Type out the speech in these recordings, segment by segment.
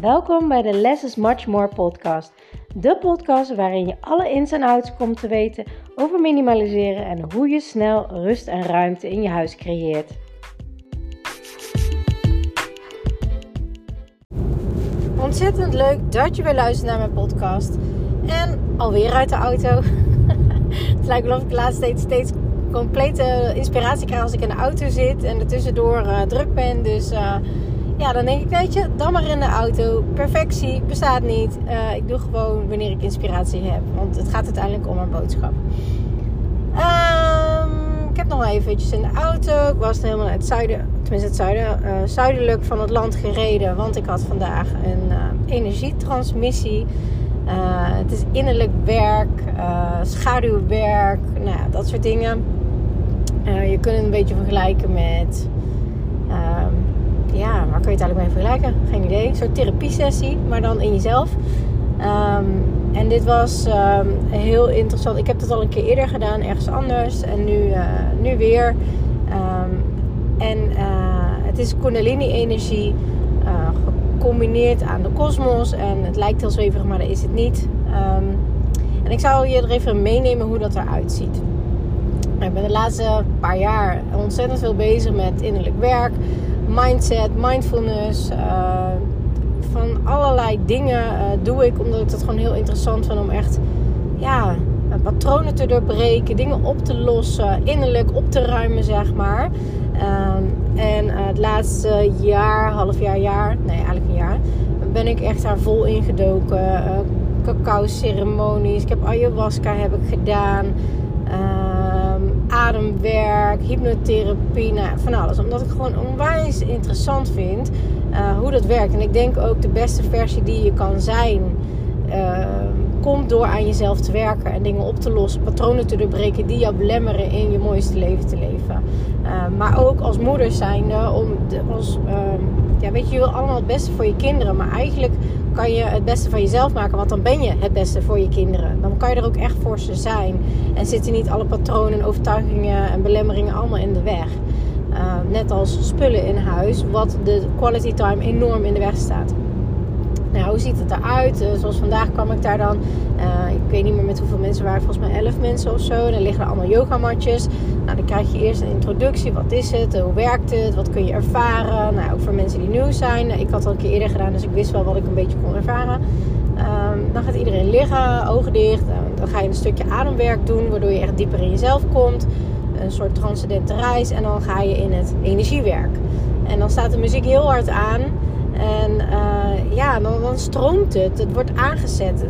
Welkom bij de Less is Much More podcast. De podcast waarin je alle ins en outs komt te weten over minimaliseren en hoe je snel rust en ruimte in je huis creëert. Ontzettend leuk dat je weer luistert naar mijn podcast. En alweer uit de auto. Het lijkt wel of ik de laatste tijd steeds complete inspiratie krijg als ik in de auto zit en er tussendoor uh, druk ben. Dus uh, ja, dan denk ik, weet je, dan maar in de auto. Perfectie bestaat niet. Uh, ik doe gewoon wanneer ik inspiratie heb. Want het gaat uiteindelijk om een boodschap. Um, ik heb nog eventjes in de auto. Ik was helemaal naar het zuiden, tenminste het zuiden, uh, zuidelijk van het land gereden. Want ik had vandaag een uh, energietransmissie. het is innerlijk werk, schaduwwerk, nou dat soort dingen. je kunt het een beetje vergelijken met ja, waar kun je het eigenlijk mee vergelijken? Geen idee. Een soort therapiesessie, maar dan in jezelf. Um, en dit was um, heel interessant. Ik heb het al een keer eerder gedaan, ergens anders. En nu, uh, nu weer. Um, en uh, het is Kundalini-energie uh, gecombineerd aan de kosmos. En het lijkt heel zweverig, maar dat is het niet. en ik zou je er even meenemen hoe dat eruit ziet. Ik ben de laatste paar jaar ontzettend veel bezig met innerlijk werk mindset, mindfulness. Uh, van allerlei dingen uh, doe ik omdat ik dat gewoon heel interessant vind om echt ja, patronen te doorbreken, dingen op te lossen, innerlijk op te ruimen, zeg maar. Um, en uh, het laatste jaar, half jaar, jaar, nee, eigenlijk een jaar, ben ik echt daar vol in gedoken. cacao ceremonies, ik heb ayahuasca heb ik gedaan ademwerk, hypnotherapie, nou, van alles. Omdat ik gewoon onwijs interessant vind uh, hoe dat werkt. En ik denk ook de beste versie die je kan zijn, uh, komt door aan jezelf te werken en dingen op te lossen, patronen te doorbreken die jou belemmeren in je mooiste leven te leven. Uh, maar ook als moeder zijnde, om ehm, ja, weet je, je wil allemaal het beste voor je kinderen, maar eigenlijk kan je het beste van jezelf maken. Want dan ben je het beste voor je kinderen. Dan kan je er ook echt voor ze zijn. En zitten niet alle patronen, overtuigingen en belemmeringen allemaal in de weg. Uh, net als spullen in huis, wat de quality time enorm in de weg staat. Nou, hoe ziet het eruit? Uh, zoals vandaag kwam ik daar dan. Uh, ik weet niet meer met hoeveel mensen waren. Volgens mij 11 mensen of zo. Dan liggen er allemaal yogamatjes. Nou, dan krijg je eerst een introductie. Wat is het? Hoe werkt het? Wat kun je ervaren? Nou, ook voor mensen die nieuw zijn. Ik had het al een keer eerder gedaan, dus ik wist wel wat ik een beetje kon ervaren. Um, dan gaat iedereen liggen, ogen dicht. Uh, dan ga je een stukje ademwerk doen, waardoor je echt dieper in jezelf komt. Een soort transcendente reis. En dan ga je in het energiewerk. En dan staat de muziek heel hard aan. En uh, ja, dan, dan, stroomt het. Het wordt aangezet.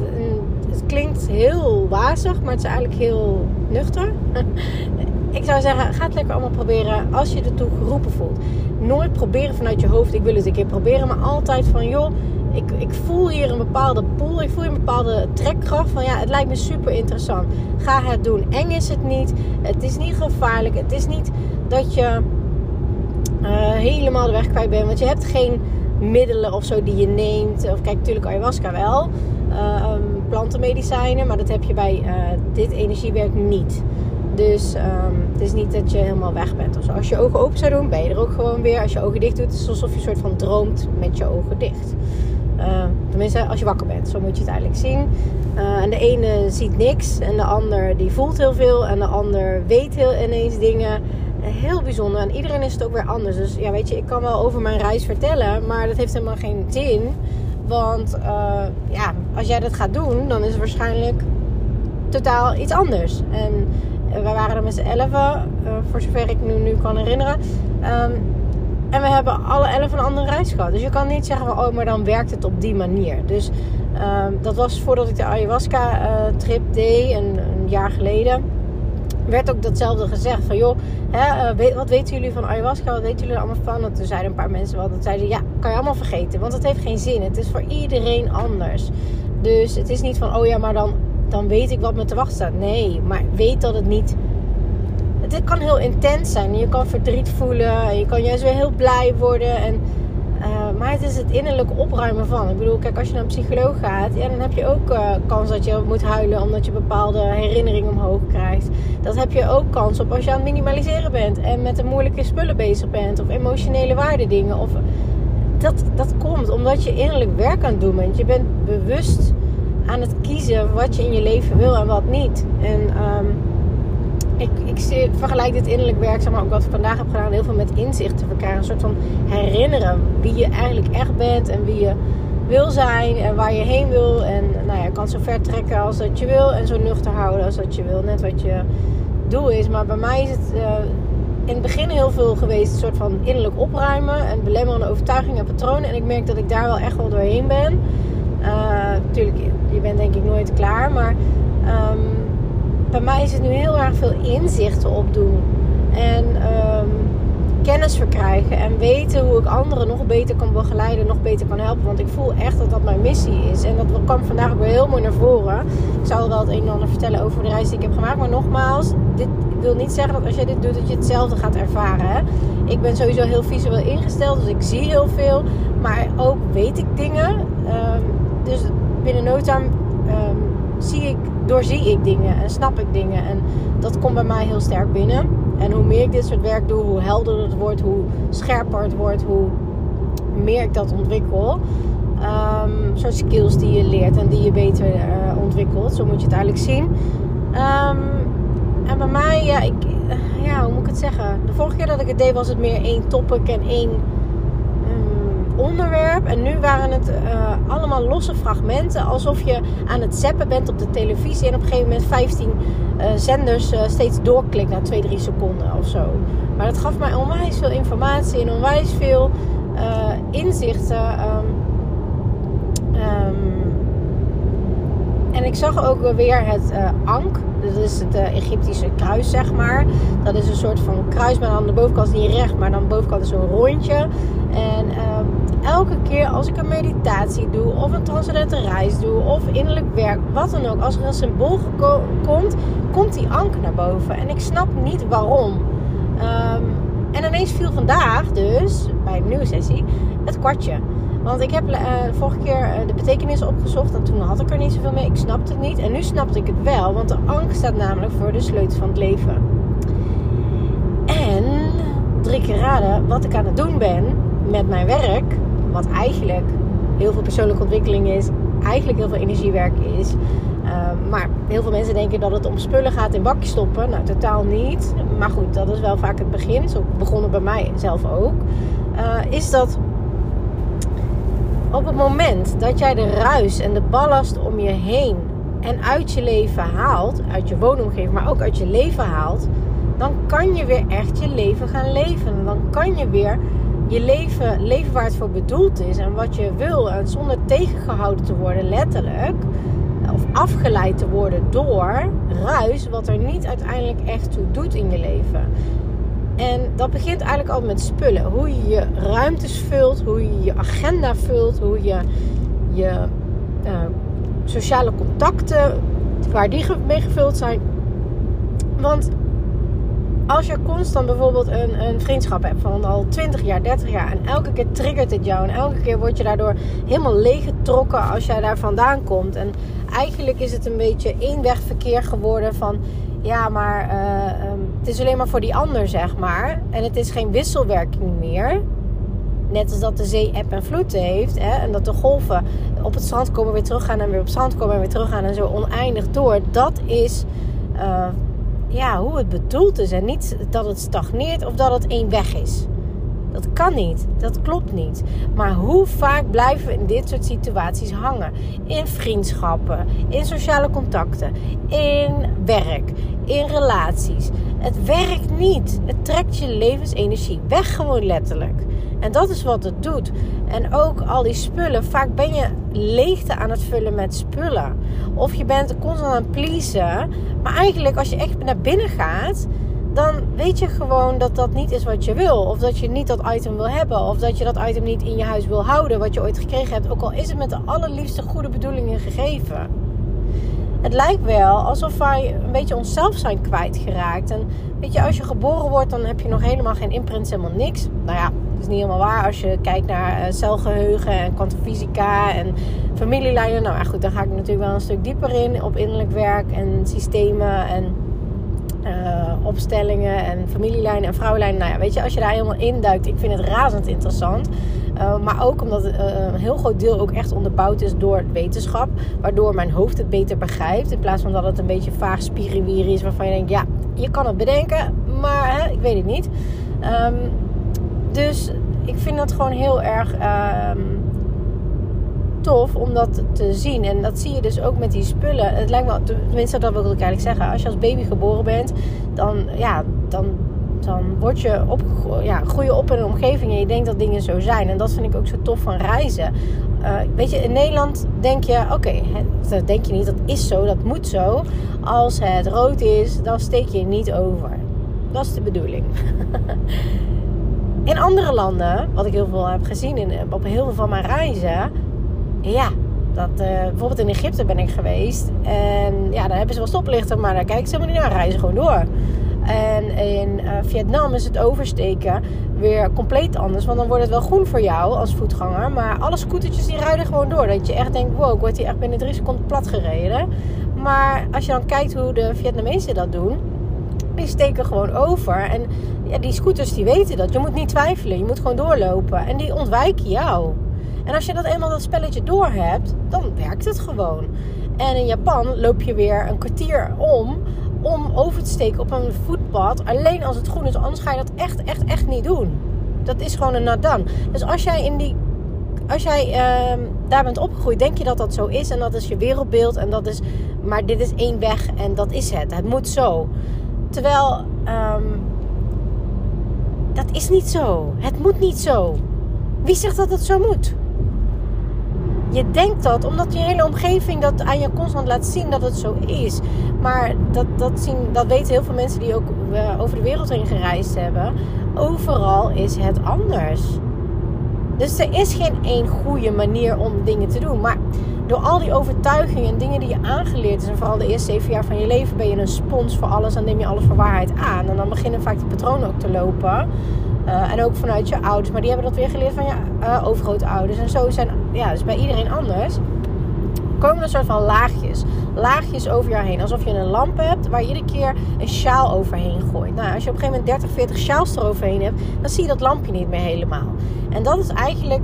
het klinkt heel wazig, maar het is eigenlijk heel nuchter. ik zou zeggen, ga het lekker allemaal proberen als je ertoe geroepen voelt. Nooit proberen vanuit je hoofd, ik wil het een keer proberen. Maar altijd van, joh, ik, ik voel hier een bepaalde pool. Ik voel een bepaalde trekkracht. Van ja, het lijkt me super interessant. Ga het doen. Eng is het niet. Het is niet gevaarlijk. Het is niet dat je uh, helemaal de weg kwijt bent. Want je hebt geen middelen of zo die je neemt. Of kijk, natuurlijk ayahuasca wel. Uh, plantenmedicijnen, maar dat heb je bij uh, dit energiewerk niet. Dus um, het is niet dat je helemaal weg bent. Of Als je ogen open zou doen, ben je er ook gewoon weer. Als je ogen dicht doet, is alsof je een soort van droomt met je ogen dicht. Uh, tenminste, als je wakker bent. Zo moet je het eigenlijk zien. En de ene ziet niks. En de ander die voelt heel veel. En de ander weet heel ineens dingen heel bijzonder. En iedereen is het ook weer anders. Dus ja, weet je, ik kan wel over mijn reis vertellen, maar dat heeft helemaal geen zin. Want uh, ja, als jij dat gaat doen, dan is het waarschijnlijk totaal iets anders. En uh, we waren er met z'n elfen, uh, voor zover ik nu, nu kan herinneren. Um, en we hebben alle elf een andere reis gehad. Dus je kan niet zeggen oh, maar dan werkt het op die manier. Dus um, dat was voordat ik de ayahuasca-trip deed, een, een jaar geleden werd ook datzelfde gezegd. Van joh, hè, uh, wat weten jullie van ayahuasca? Wat weten jullie allemaal van? En toen zeiden een paar mensen wel. Dat zeiden ja, kan je allemaal vergeten. Want het heeft geen zin. Het is voor iedereen anders. Dus het is niet van oh ja, maar dan, dan weet ik wat me te wachten staat. Nee, maar weet dat het niet... Het kan heel intens zijn. Je kan verdriet voelen. En je kan juist weer heel blij worden. En uh, maar het is het innerlijk opruimen van. Ik bedoel, kijk, als je naar een psycholoog gaat, ja, dan heb je ook uh, kans dat je moet huilen omdat je bepaalde herinneringen omhoog krijgt. Dat heb je ook kans op als je aan het minimaliseren bent en met de moeilijke spullen bezig bent of emotionele waardedingen. Of dat, dat komt omdat je innerlijk werk aan het doen bent. Je bent bewust aan het kiezen wat je in je leven wil en wat niet. En um, ik, ik vergelijk dit innerlijk werk, zeg maar, ook wat ik vandaag heb gedaan, heel veel met inzicht te verkrijgen. Een soort van herinneren wie je eigenlijk echt bent en wie je wil zijn en waar je heen wil. En nou ja, kan zo ver trekken als dat je wil en zo nuchter houden als dat je wil. Net wat je doel is. Maar bij mij is het uh, in het begin heel veel geweest, een soort van innerlijk opruimen en belemmerende overtuigingen en patronen. En ik merk dat ik daar wel echt wel doorheen ben. natuurlijk, uh, je bent denk ik nooit klaar, maar um, bij mij is het nu heel erg veel inzichten opdoen. En um, kennis verkrijgen. En weten hoe ik anderen nog beter kan begeleiden, nog beter kan helpen. Want ik voel echt dat dat mijn missie is. En dat kwam vandaag ook weer heel mooi naar voren. Ik zal wel het een en ander vertellen over de reis die ik heb gemaakt. Maar nogmaals, dit wil niet zeggen dat als jij dit doet, dat je hetzelfde gaat ervaren. Ik ben sowieso heel visueel ingesteld, dus ik zie heel veel. Maar ook weet ik dingen. Um, dus binnen no um, zie ik doorzie ik dingen en snap ik dingen. En dat komt bij mij heel sterk binnen. En hoe meer ik dit soort werk doe, hoe helderder het wordt, hoe scherper het wordt, hoe meer ik dat ontwikkel. Soort skills die je leert en die je beter uh, ontwikkelt. Zo moet je het eigenlijk zien. Um, en bij mij, ja, ik, ja, hoe moet ik het zeggen? De vorige keer dat ik het deed was het meer één topic en één onderwerp. En nu waren het uh, allemaal losse fragmenten. Alsof je aan het zappen bent op de televisie. En op een gegeven moment 15 uh, eh, zenders uh, steeds doorklikt na 2, 3 seconden of zo. Maar dat gaf mij onwijs veel informatie en onwijs veel inzichten. Um, en ik zag ook weer het Ank. Dat is het Egyptische kruis, zeg maar. Dat is een soort van kruis, maar aan de bovenkant is niet recht, maar dan de bovenkant is een rondje. En um, elke keer als ik een meditatie doe, of een transcendente reis doe, of innerlijk werk, wat dan ook, als er een symbool komt, komt die anker naar boven. En ik snap niet waarom. Um, en ineens viel vandaag dus, bij een nieuwe sessie, het kwartje. Want ik heb uh, vorige keer uh, de betekenis opgezocht en toen had ik er niet zoveel mee. Ik snapte het niet. En nu snapte ik het wel, want de anker staat namelijk voor de sleutel van het leven. En drie keer raden wat ik aan het doen ben met mijn werk wat eigenlijk heel veel persoonlijke ontwikkeling is, eigenlijk heel veel energiewerk is. Uh, maar heel veel mensen denken dat het om spullen gaat in bakjes stoppen. Nou, totaal niet. Maar goed, dat is wel vaak het begin. Zo begonnen bij mij zelf ook. Uh, is dat op het moment dat jij de ruis en de ballast om je heen en uit je leven haalt, uit je woonomgeving, maar ook uit je leven haalt, dan kan je weer echt je leven gaan leven. Dan kan je weer je leven leven waar het voor bedoeld is en wat je wil. En zonder tegengehouden te worden, letterlijk. Of afgeleid te worden door ruis, wat er niet uiteindelijk echt toe doet in je leven. En dat begint eigenlijk al met spullen. Hoe je je ruimtes vult, hoe je je agenda vult, hoe je je uh, sociale contacten, waar die mee gevuld zijn. Want als je constant bijvoorbeeld een, een vriendschap hebt van al 20 jaar, 30 jaar en elke keer triggert het jou en elke keer word je daardoor helemaal leeggetrokken als jij daar vandaan komt. En eigenlijk is het een beetje eenwegverkeer geworden van ja, maar uh, um, het is alleen maar voor die ander, zeg maar. En het is geen wisselwerking meer. Net als dat de zee eb en vloed heeft. Hè, en dat de golven op het strand komen, weer teruggaan en weer op het strand komen en weer teruggaan en zo oneindig door. Dat is uh, ja, hoe het bedoeld is. En niet dat het stagneert of dat het één weg is. Dat kan niet. Dat klopt niet. Maar hoe vaak blijven we in dit soort situaties hangen? In vriendschappen, in sociale contacten, in werk, in relaties. Het werkt niet. Het trekt je levensenergie weg, gewoon letterlijk. En dat is wat het doet. En ook al die spullen. Vaak ben je leegte aan het vullen met spullen. Of je bent constant aan het pleasen. Maar eigenlijk als je echt naar binnen gaat dan weet je gewoon dat dat niet is wat je wil. Of dat je niet dat item wil hebben. Of dat je dat item niet in je huis wil houden. Wat je ooit gekregen hebt. Ook al is het met de allerliefste goede bedoelingen gegeven. Het lijkt wel alsof wij een beetje onszelf zijn kwijtgeraakt. En weet je, als je geboren wordt, dan heb je nog helemaal geen imprint, helemaal niks. Nou ja, dat is niet helemaal waar als je kijkt naar uh, celgeheugen en kwantumfysica en familielijnen. Nou ja, goed, daar ga ik natuurlijk wel een stuk dieper in. Op innerlijk werk en systemen en uh, opstellingen en familielijnen en vrouwenlijnen. Nou ja, weet je, als je daar helemaal induikt, ik vind het razend interessant. Uh, maar ook omdat uh, een heel groot deel ook echt onderbouwd is door wetenschap. Waardoor mijn hoofd het beter begrijpt. In plaats van dat het een beetje vaag spiriwier is. Waarvan je denkt, ja, je kan het bedenken. Maar hè, ik weet het niet. Um, dus ik vind dat gewoon heel erg um, tof om dat te zien. En dat zie je dus ook met die spullen. Het lijkt me, tenminste dat wil ik eigenlijk zeggen. Als je als baby geboren bent, dan, ja, dan, dan word je op, ja, groei je op in een omgeving en je denkt dat dingen zo zijn. En dat vind ik ook zo tof van reizen. Uh, weet je, in Nederland denk je, oké, dat denk je niet, dat is zo, dat moet zo. Als het rood is, dan steek je niet over. Dat is de bedoeling. in andere landen, wat ik heel veel heb gezien in, op heel veel van mijn reizen, ja, dat, uh, bijvoorbeeld in Egypte ben ik geweest. En ja, daar hebben ze wel stoplichten, maar daar kijken ze helemaal niet naar. Reizen gewoon door. En in uh, Vietnam is het oversteken weer compleet anders. Want dan wordt het wel groen voor jou als voetganger. Maar alle scootertjes die rijden gewoon door. Dat je echt denkt, wow, ik word hier echt binnen drie seconden plat gereden. Maar als je dan kijkt hoe de Vietnamezen dat doen. Die steken gewoon over. En ja, die scooters die weten dat. Je moet niet twijfelen. Je moet gewoon doorlopen. En die ontwijken jou. En als je dat eenmaal dat spelletje door hebt, dan werkt het gewoon. En in Japan loop je weer een kwartier om om over te steken op een voetpad. Alleen als het groen is, anders ga je dat echt, echt, echt niet doen. Dat is gewoon een nadan. Dus als jij in die als jij uh, daar bent opgegroeid, denk je dat dat zo is en dat is je wereldbeeld en dat is, maar dit is één weg en dat is het. Het moet zo. Terwijl um, dat is niet zo. Het moet niet zo. Wie zegt dat het zo moet? Je denkt dat omdat je hele omgeving dat aan je constant laat zien dat het zo is. Maar dat, dat, zien, dat weten heel veel mensen die ook uh, over de wereld heen gereisd hebben. Overal is het anders. Dus er is geen één goede manier om dingen te doen. Maar door al die overtuigingen en dingen die je aangeleerd is, en vooral de eerste zeven jaar van je leven ben je een spons voor alles en neem je alles voor waarheid aan. En dan beginnen vaak die patronen ook te lopen. Uh, en ook vanuit je ouders. Maar die hebben dat weer geleerd van je uh, overgrootouders. En zo zijn, ja, dus bij iedereen anders. Komen een soort van laagjes. Laagjes over jou heen. Alsof je een lamp hebt waar je iedere keer een sjaal overheen gooit. Nou, als je op een gegeven moment 30, 40 sjaals eroverheen hebt, dan zie je dat lampje niet meer helemaal. En dat is eigenlijk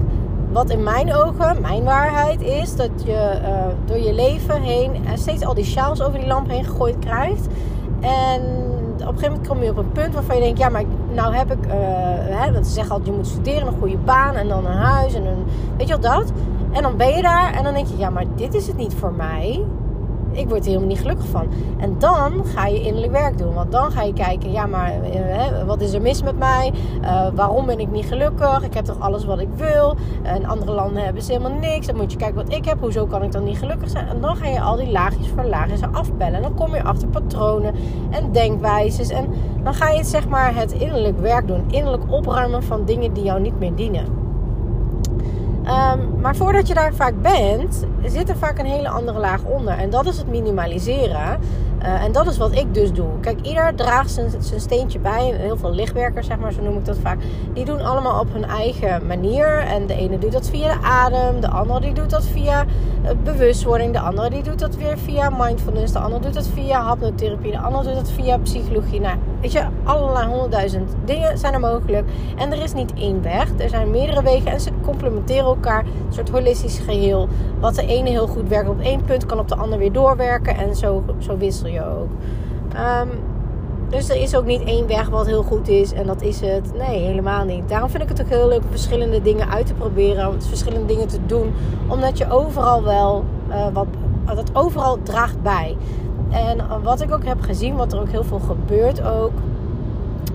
wat in mijn ogen, mijn waarheid is, dat je uh, door je leven heen steeds al die sjaals over die lamp heen gegooid krijgt. En op een gegeven moment kom je op een punt waarvan je denkt: ja, maar nou heb ik, uh, hè, want ze zeggen altijd: je moet studeren, een goede baan en dan een huis en een, weet je wel dat. En dan ben je daar en dan denk je: ja, maar dit is het niet voor mij ik word er helemaal niet gelukkig van. En dan ga je innerlijk werk doen. Want dan ga je kijken, ja, maar eh, wat is er mis met mij? Uh, waarom ben ik niet gelukkig? Ik heb toch alles wat ik wil? In andere landen hebben ze helemaal niks. Dan moet je kijken wat ik heb. Hoezo kan ik dan niet gelukkig zijn? En dan ga je al die laagjes voor laagjes afbellen. En dan kom je achter patronen en denkwijzes. En dan ga je zeg maar het innerlijk werk doen. Innerlijk opruimen van dingen die jou niet meer dienen. Um, maar voordat je daar vaak bent, zit er vaak een hele andere laag onder. En dat is het minimaliseren. Uh, en dat is wat ik dus doe. Kijk, ieder draagt zijn, steentje bij. Heel veel lichtwerkers, zeg maar, zo noem ik dat vaak. Die doen allemaal op hun eigen manier. En de ene doet dat via de adem. De andere die doet dat via bewustwording. De andere die doet dat weer via mindfulness. De andere doet dat via hapnotherapie. De andere doet dat via psychologie. Nou, weet je, allerlei honderdduizend dingen zijn er mogelijk. En er is niet één weg. Er zijn meerdere wegen en ze complementeren elkaar. Een soort holistisch geheel. Wat de ene heel goed werkt op één punt, kan op de ander weer doorwerken. En zo, zo wissel je ook. Um, dus er is ook niet één weg wat heel goed is en dat is het. Nee, helemaal niet. Daarom vind ik het ook heel leuk om verschillende dingen uit te proberen. Verschillende dingen te doen. Omdat je overal wel uh, wat. Dat overal draagt bij. En wat ik ook heb gezien, wat er ook heel veel gebeurt ook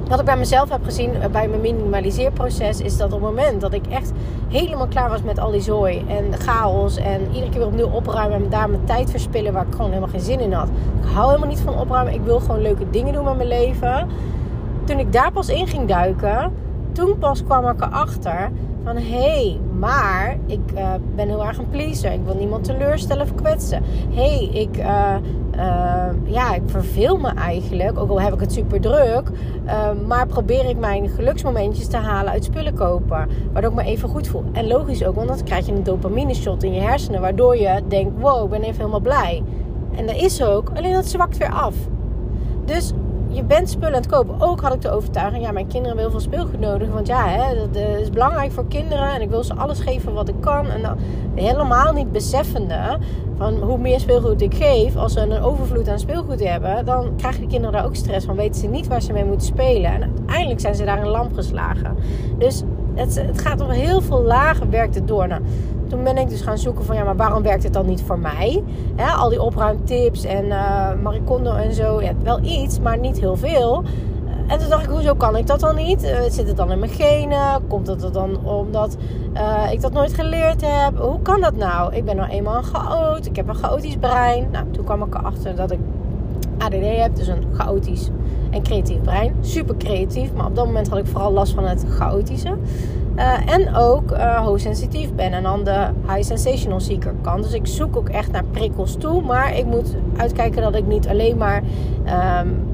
wat ik bij mezelf heb gezien eh, bij mijn minimaliseerproces is dat op het moment dat ik echt helemaal klaar was met al die zooi en chaos en iedere keer weer opnieuw opruimen en daar mijn tijd verspillen waar ik gewoon helemaal geen zin in had. Ik hou helemaal niet van opruimen. Ik wil gewoon leuke dingen doen met mijn leven. Toen ik daar pas in ging duiken, toen pas kwam ik erachter van hey, maar ik uh, ben heel erg een pleaser. Ik wil niemand teleurstellen of kwetsen. Hé, hey, ik, uh, ja, ik verveel me eigenlijk. Ook al heb ik het super druk. maar probeer ik mijn geluksmomentjes te halen uit spullen kopen. Waardoor ik me even goed voel. En logisch ook, want dan krijg je een dopamine shot in je hersenen. Waardoor je denkt, wow, ik ben even helemaal blij. En dat is ook, alleen dat zwakt weer af. Dus je bent spullen aan het kopen. Ook had ik de overtuiging, ja, mijn kinderen hebben heel veel speelgoed nodig. Want ja, hè, dat eh, is belangrijk voor kinderen. En ik wil ze alles geven wat ik kan. En dan helemaal niet beseffende van hoe meer speelgoed ik geef. Als ze een overvloed aan speelgoed hebben, dan krijgen de kinderen daar ook stress van. Weten ze niet waar ze mee moeten spelen. En uiteindelijk zijn ze daar in lamp geslagen. Dus het, het gaat op heel veel lagen werkt het door. Nou, toen ben ik dus gaan zoeken van ja, maar waarom werkt het dan niet voor mij? al die opruimtips en uh, Maricondo en zo, ja, wel iets, maar niet heel veel. En toen dacht ik, hoezo kan ik dat dan niet? Uh, zit het dan in mijn genen? Komt het er dan omdat uh, ik dat nooit geleerd heb? Hoe kan dat nou? Ik ben nou eenmaal een chaot. Ik heb een chaotisch brein. Nou, toen kwam ik erachter dat ik ADD heb. Dus een chaotisch en creatief brein. Super creatief. Maar op dat moment had ik vooral last van het chaotische. Uh, en ook uh, hoogsensitief ben. En dan de high sensational seeker kant. Dus ik zoek ook echt naar prikkels toe. Maar ik moet uitkijken dat ik niet alleen maar um,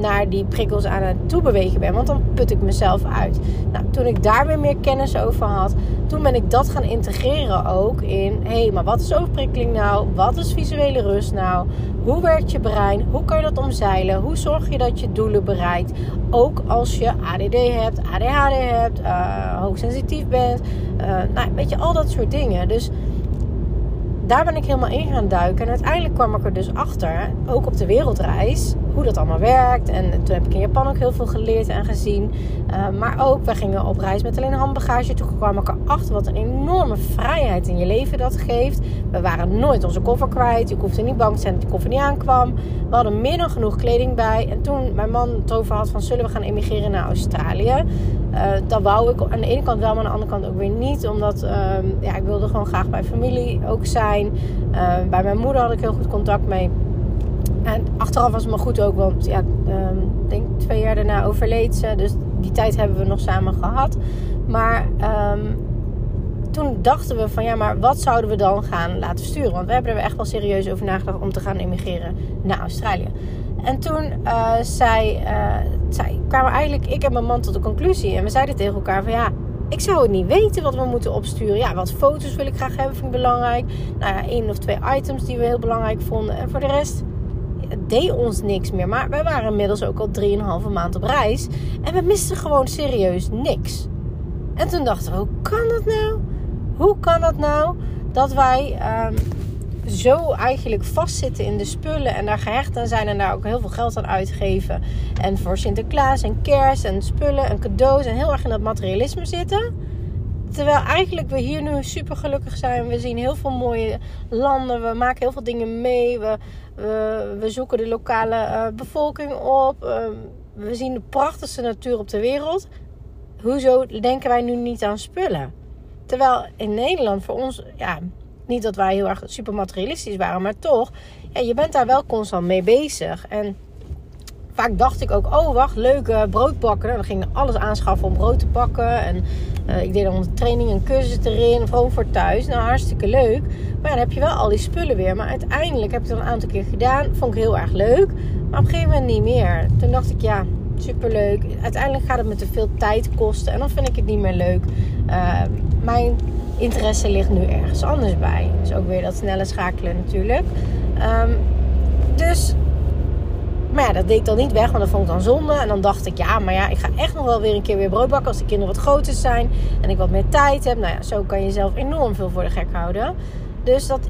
naar die prikkels aan het toebewegen ben. Want dan put ik mezelf uit. Nou, toen ik daar weer meer kennis over had, toen ben ik dat gaan integreren ook in: hé, hey, maar wat is overprikkeling nou? Wat is visuele rust nou? Hoe werkt je brein? Hoe kan je dat omzeilen? Hoe zorg je dat je doelen bereikt? Ook als je ADD hebt, ADHD hebt, uh, hoogsensitief bent. Uh, nou, weet je, al dat soort dingen. Dus daar ben ik helemaal in gaan duiken. En uiteindelijk kwam ik er dus achter, ook op de wereldreis, hoe dat allemaal werkt. En toen heb ik in Japan ook heel veel geleerd en gezien. Uh, maar ook, we gingen op reis met alleen handbagage. Toen kwam ik erachter wat een enorme vrijheid in je leven dat geeft. We waren nooit onze koffer kwijt. Je hoefde niet bang te zijn dat die koffer niet aankwam. We hadden meer dan genoeg kleding bij. En toen mijn man het over had van zullen we gaan emigreren naar Australië. Uh, dat wou ik aan de ene kant wel, maar aan de andere kant ook weer niet. Omdat uh, ja, ik wilde gewoon graag bij familie ook zijn. Uh, bij mijn moeder had ik heel goed contact mee. En achteraf was het me goed ook, want ja, um, denk twee jaar daarna overleed ze. Dus die tijd hebben we nog samen gehad. Maar um, toen dachten we van ja, maar wat zouden we dan gaan laten sturen? Want we hebben er echt wel serieus over nagedacht om te gaan emigreren naar Australië. En toen uh, zei, kwamen eigenlijk ik en mijn man tot de conclusie. En we zeiden tegen elkaar van ja, ik zou het niet weten wat we moeten opsturen. Ja, wat foto's wil ik graag hebben, vind ik belangrijk. Nou ja, één of twee items die we heel belangrijk vonden. En voor de rest het deed ons niks meer. Maar wij waren inmiddels ook al 3,5 maand op reis. En we misten gewoon serieus niks. En toen dachten we, hoe kan dat nou? Hoe kan dat nou dat wij um, zo eigenlijk vastzitten in de spullen en daar gehecht aan zijn en daar ook heel veel geld aan uitgeven. En voor Sinterklaas en kerst en spullen en cadeaus en heel erg in dat materialisme zitten. Terwijl eigenlijk we hier nu super gelukkig zijn. We zien heel veel mooie landen. We maken heel veel dingen mee. We, we, we zoeken de lokale uh, bevolking op. Uh, we zien de prachtigste natuur op de wereld. Hoezo denken wij nu niet aan spullen? Terwijl in Nederland voor ons, ja, niet dat wij heel erg super materialistisch waren, maar toch, je bent daar wel constant mee bezig. En vaak dacht ik ook, oh wacht, leuke brood bakken. Dan ging ik alles aanschaffen om brood te bakken. En uh, ik deed dan een training en cursus erin, gewoon voor thuis. Nou, hartstikke leuk. Maar dan heb je wel al die spullen weer. Maar uiteindelijk heb ik het een aantal keer gedaan. Vond ik heel erg leuk. Maar op een gegeven moment niet meer. Toen dacht ik, ja, superleuk. Uiteindelijk gaat het me te veel tijd kosten. En dan vind ik het niet meer leuk. Uh, mijn interesse ligt nu ergens anders bij. Dus ook weer dat snelle schakelen natuurlijk. Um, dus maar ja, dat deed ik dan niet weg, want dat vond ik dan zonde. En dan dacht ik, ja, maar ja, ik ga echt nog wel weer een keer weer brood bakken als de kinderen wat groter zijn. En ik wat meer tijd heb. Nou ja, zo kan je jezelf enorm veel voor de gek houden. Dus dat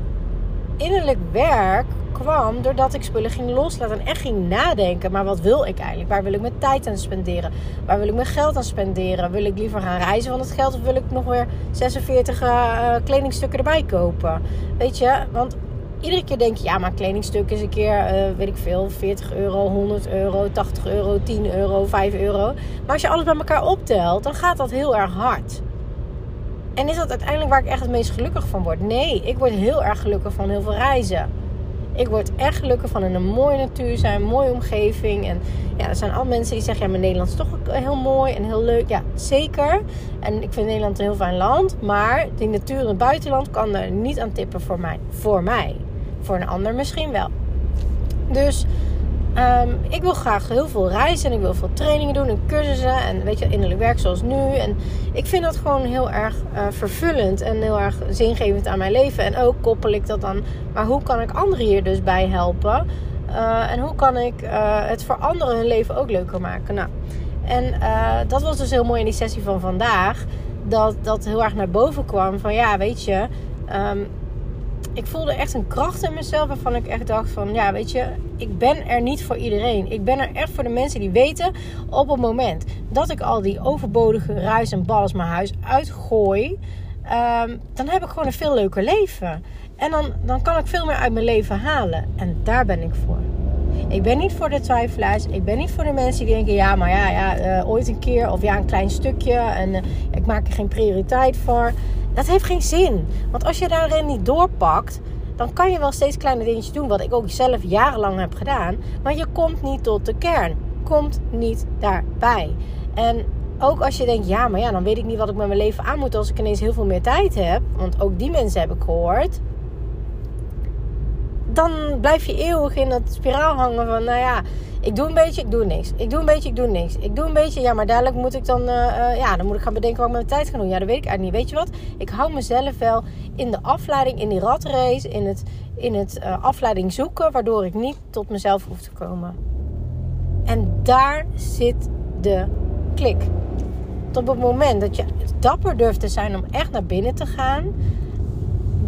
innerlijk werk kwam doordat ik spullen ging loslaten en echt ging nadenken. Maar wat wil ik eigenlijk? Waar wil ik mijn tijd aan spenderen? Waar wil ik mijn geld aan spenderen? Wil ik liever gaan reizen van het geld of wil ik nog weer 46 uh, kledingstukken erbij kopen? Weet je, want iedere keer denk je, ja, maar kledingstuk is een keer, uh, weet ik veel, 40 euro, 100 euro, 80 euro, 10 euro, 5 euro. Maar als je alles bij elkaar optelt, dan gaat dat heel erg hard. En is dat uiteindelijk waar ik echt het meest gelukkig van word? Nee, ik word heel erg gelukkig van heel veel reizen. Ik word echt gelukkig van in een mooie natuur zijn, een mooie omgeving. En ja, er zijn al mensen die zeggen, ja, maar Nederland is toch heel mooi en heel leuk. Ja, zeker. En ik vind Nederland een heel fijn land. Maar die natuur in het buitenland kan er niet aan tippen voor mij. Voor mij. Voor een ander misschien wel. Dus um, ik wil graag heel veel reizen en ik wil veel trainingen doen en cursussen en weet je, innerlijk werk zoals nu. En ik vind dat gewoon heel erg uh, vervullend en heel erg zingevend aan mijn leven. En ook koppel ik dat dan, maar hoe kan ik anderen hier dus bij helpen? en hoe kan ik het voor anderen hun leven ook leuker maken? Nou, en dat was dus heel mooi in die sessie van vandaag. Dat dat heel erg naar boven kwam. Van ja, weet je. Ehm, ik voelde echt een kracht in mezelf waarvan ik echt dacht van ja, weet je, ik ben er niet voor iedereen. Ik ben er echt voor de mensen die weten op het moment dat ik al die overbodige ruis en ballen mijn huis uitgooi, ehm, dan heb ik gewoon een veel leuker leven. En dan, dan kan ik veel meer uit mijn leven halen. En daar ben ik voor. Ik ben niet voor de twijfelaars. Ik ben niet voor de mensen die denken: ja, maar ja, ja uh, ooit een keer. Of ja, een klein stukje. En uh, ik maak er geen prioriteit voor. Dat heeft geen zin. Want als je daarin niet doorpakt, dan kan je wel steeds kleine dingetjes doen. Wat ik ook zelf jarenlang heb gedaan. Maar je komt niet tot de kern. Komt niet daarbij. En ook als je denkt, ja, maar ja, dan weet ik niet wat ik met mijn leven aan moet als ik ineens heel veel meer tijd heb. Want ook die mensen heb ik gehoord. Dan blijf je eeuwig in dat spiraal hangen van, nou ja, ik doe een beetje, ik doe niks. Ik doe een beetje, ik doe niks. Ik doe een beetje, ja, maar dadelijk moet ik dan, uh, ja, dan moet ik gaan bedenken wat ik met mijn tijd ga doen. Ja, dat weet ik eigenlijk niet. Weet je wat? Ik hou mezelf wel in de afleiding, in die ratrace, in het, in het uh, afleiding zoeken, waardoor ik niet tot mezelf hoef te komen. En daar zit de klik. Tot op het moment dat je dapper durft te zijn om echt naar binnen te gaan,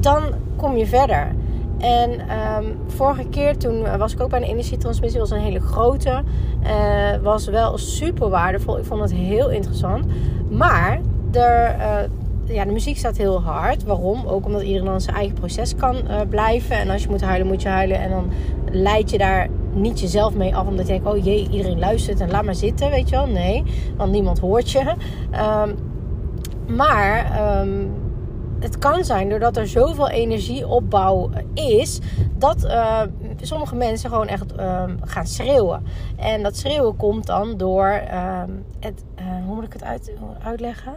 dan kom je verder. En um, vorige keer toen was ik ook bij een energietransmissie. was een hele grote. Uh, was wel super waardevol. Ik vond het heel interessant. Maar er, uh, ja, de muziek staat heel hard. Waarom? Ook omdat iedereen dan zijn eigen proces kan uh, blijven. En als je moet huilen, moet je huilen. En dan leid je daar niet jezelf mee af. Omdat je denkt, oh jee, iedereen luistert en laat maar zitten, weet je wel. Nee, want niemand hoort je. Um, maar... Um, het kan zijn doordat er zoveel energieopbouw is, dat uh, sommige mensen gewoon echt uh, gaan schreeuwen. En dat schreeuwen komt dan door uh, het, eh, hoe moet ik het uit, uitleggen?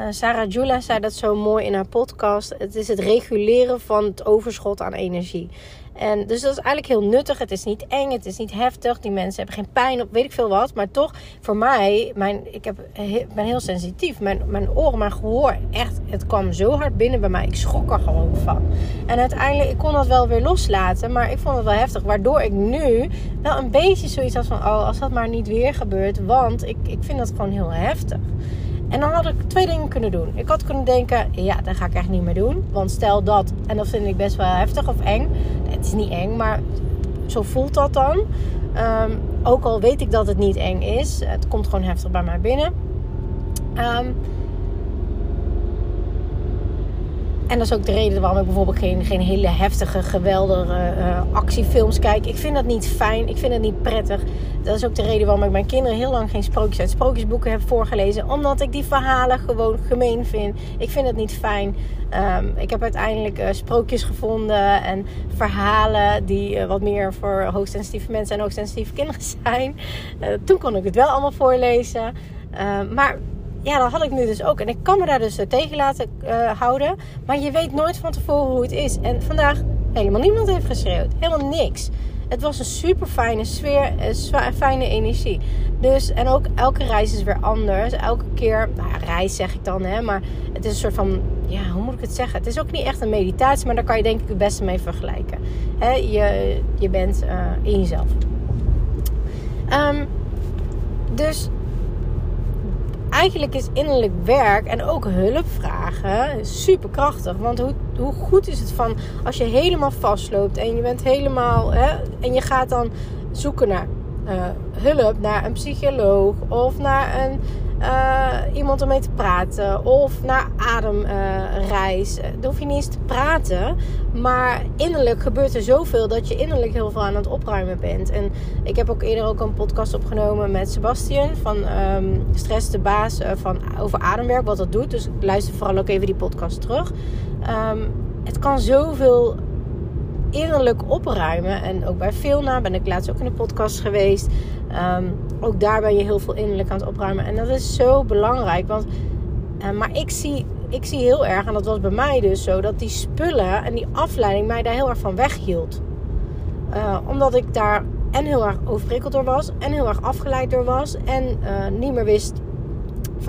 Eh, Sarah Jula zei dat zo mooi in haar podcast. Het is het reguleren van het overschot aan energie. En dus dat is eigenlijk heel nuttig. Het is niet eng, het is niet heftig. Die mensen hebben geen pijn op weet ik veel wat. Maar toch, voor mij, mijn, ik heb, ben heel sensitief. Mijn, mijn oren, mijn gehoor, echt, het kwam zo hard binnen bij mij. Ik schrok er gewoon van. En uiteindelijk, ik kon dat wel weer loslaten. Maar ik vond het wel heftig. Waardoor ik nu wel een beetje zoiets had van, oh, als dat maar niet weer gebeurt. Want ik, ik vind dat gewoon heel heftig. En dan had ik twee dingen kunnen doen. Ik had kunnen denken, ja, dat ga ik echt niet meer doen. Want stel dat, en dat vind ik best wel heftig of eng. Het is niet eng, maar zo voelt dat dan. Um, ook al weet ik dat het niet eng is. Het komt gewoon heftig bij mij binnen. Um, En dat is ook de reden waarom ik bijvoorbeeld geen, geen hele heftige, geweldige uh, actiefilms kijk. Ik vind dat niet fijn. Ik vind het niet prettig. Dat is ook de reden waarom ik mijn kinderen heel lang geen sprookjes uit sprookjesboeken heb voorgelezen. Omdat ik die verhalen gewoon gemeen vind. Ik vind het niet fijn. Um, ik heb uiteindelijk uh, sprookjes gevonden en verhalen die uh, wat meer voor hoogsensitieve mensen en hoogsensitieve kinderen zijn. toen kon ik het wel allemaal voorlezen. Uh, maar ja, dat had ik nu dus ook. En ik kan me daar dus eh, tegen laten uh, houden. Maar je weet nooit van tevoren hoe het is. En vandaag helemaal niemand heeft geschreeuwd. Helemaal niks. Het was een super fijne sfeer, een fijne energie. Dus, en ook elke reis is weer anders. Elke keer, nou ja, reis zeg ik dan, hè. Maar het is een soort van, ja, hoe moet ik het zeggen? Het is ook niet echt een meditatie, maar daar kan je denk ik het beste mee vergelijken. Hè, je, je bent in jezelf. Um, dus eigenlijk is innerlijk werk en ook hulp vragen super krachtig. Want hoe, hoe goed is het van als je helemaal vastloopt en je bent helemaal. Hè, en je gaat dan zoeken naar uh, hulp, naar een psycholoog of naar een uh, iemand om mee te praten. Of naar ademreis. Uh, dan hoef je niet eens te praten. Maar innerlijk gebeurt er zoveel dat je innerlijk heel veel aan het opruimen bent. En ik heb ook eerder ook een podcast opgenomen met Sebastian van um, Stress de Baas uh, van, over ademwerk, wat dat doet. Dus luister vooral ook even die podcast terug. Um, het kan zoveel innerlijk opruimen. En ook bij Filna ben ik laatst ook in de podcast geweest. Um, ook daar ben je heel veel innerlijk aan het opruimen. En dat is zo belangrijk. Want, uh, maar ik zie, ik zie heel erg, en dat was bij mij dus zo, dat die spullen en die afleiding mij daar heel erg van weghield. Uh, omdat ik daar en heel erg overprikkeld door was, en heel erg afgeleid door was, en uh, niet meer wist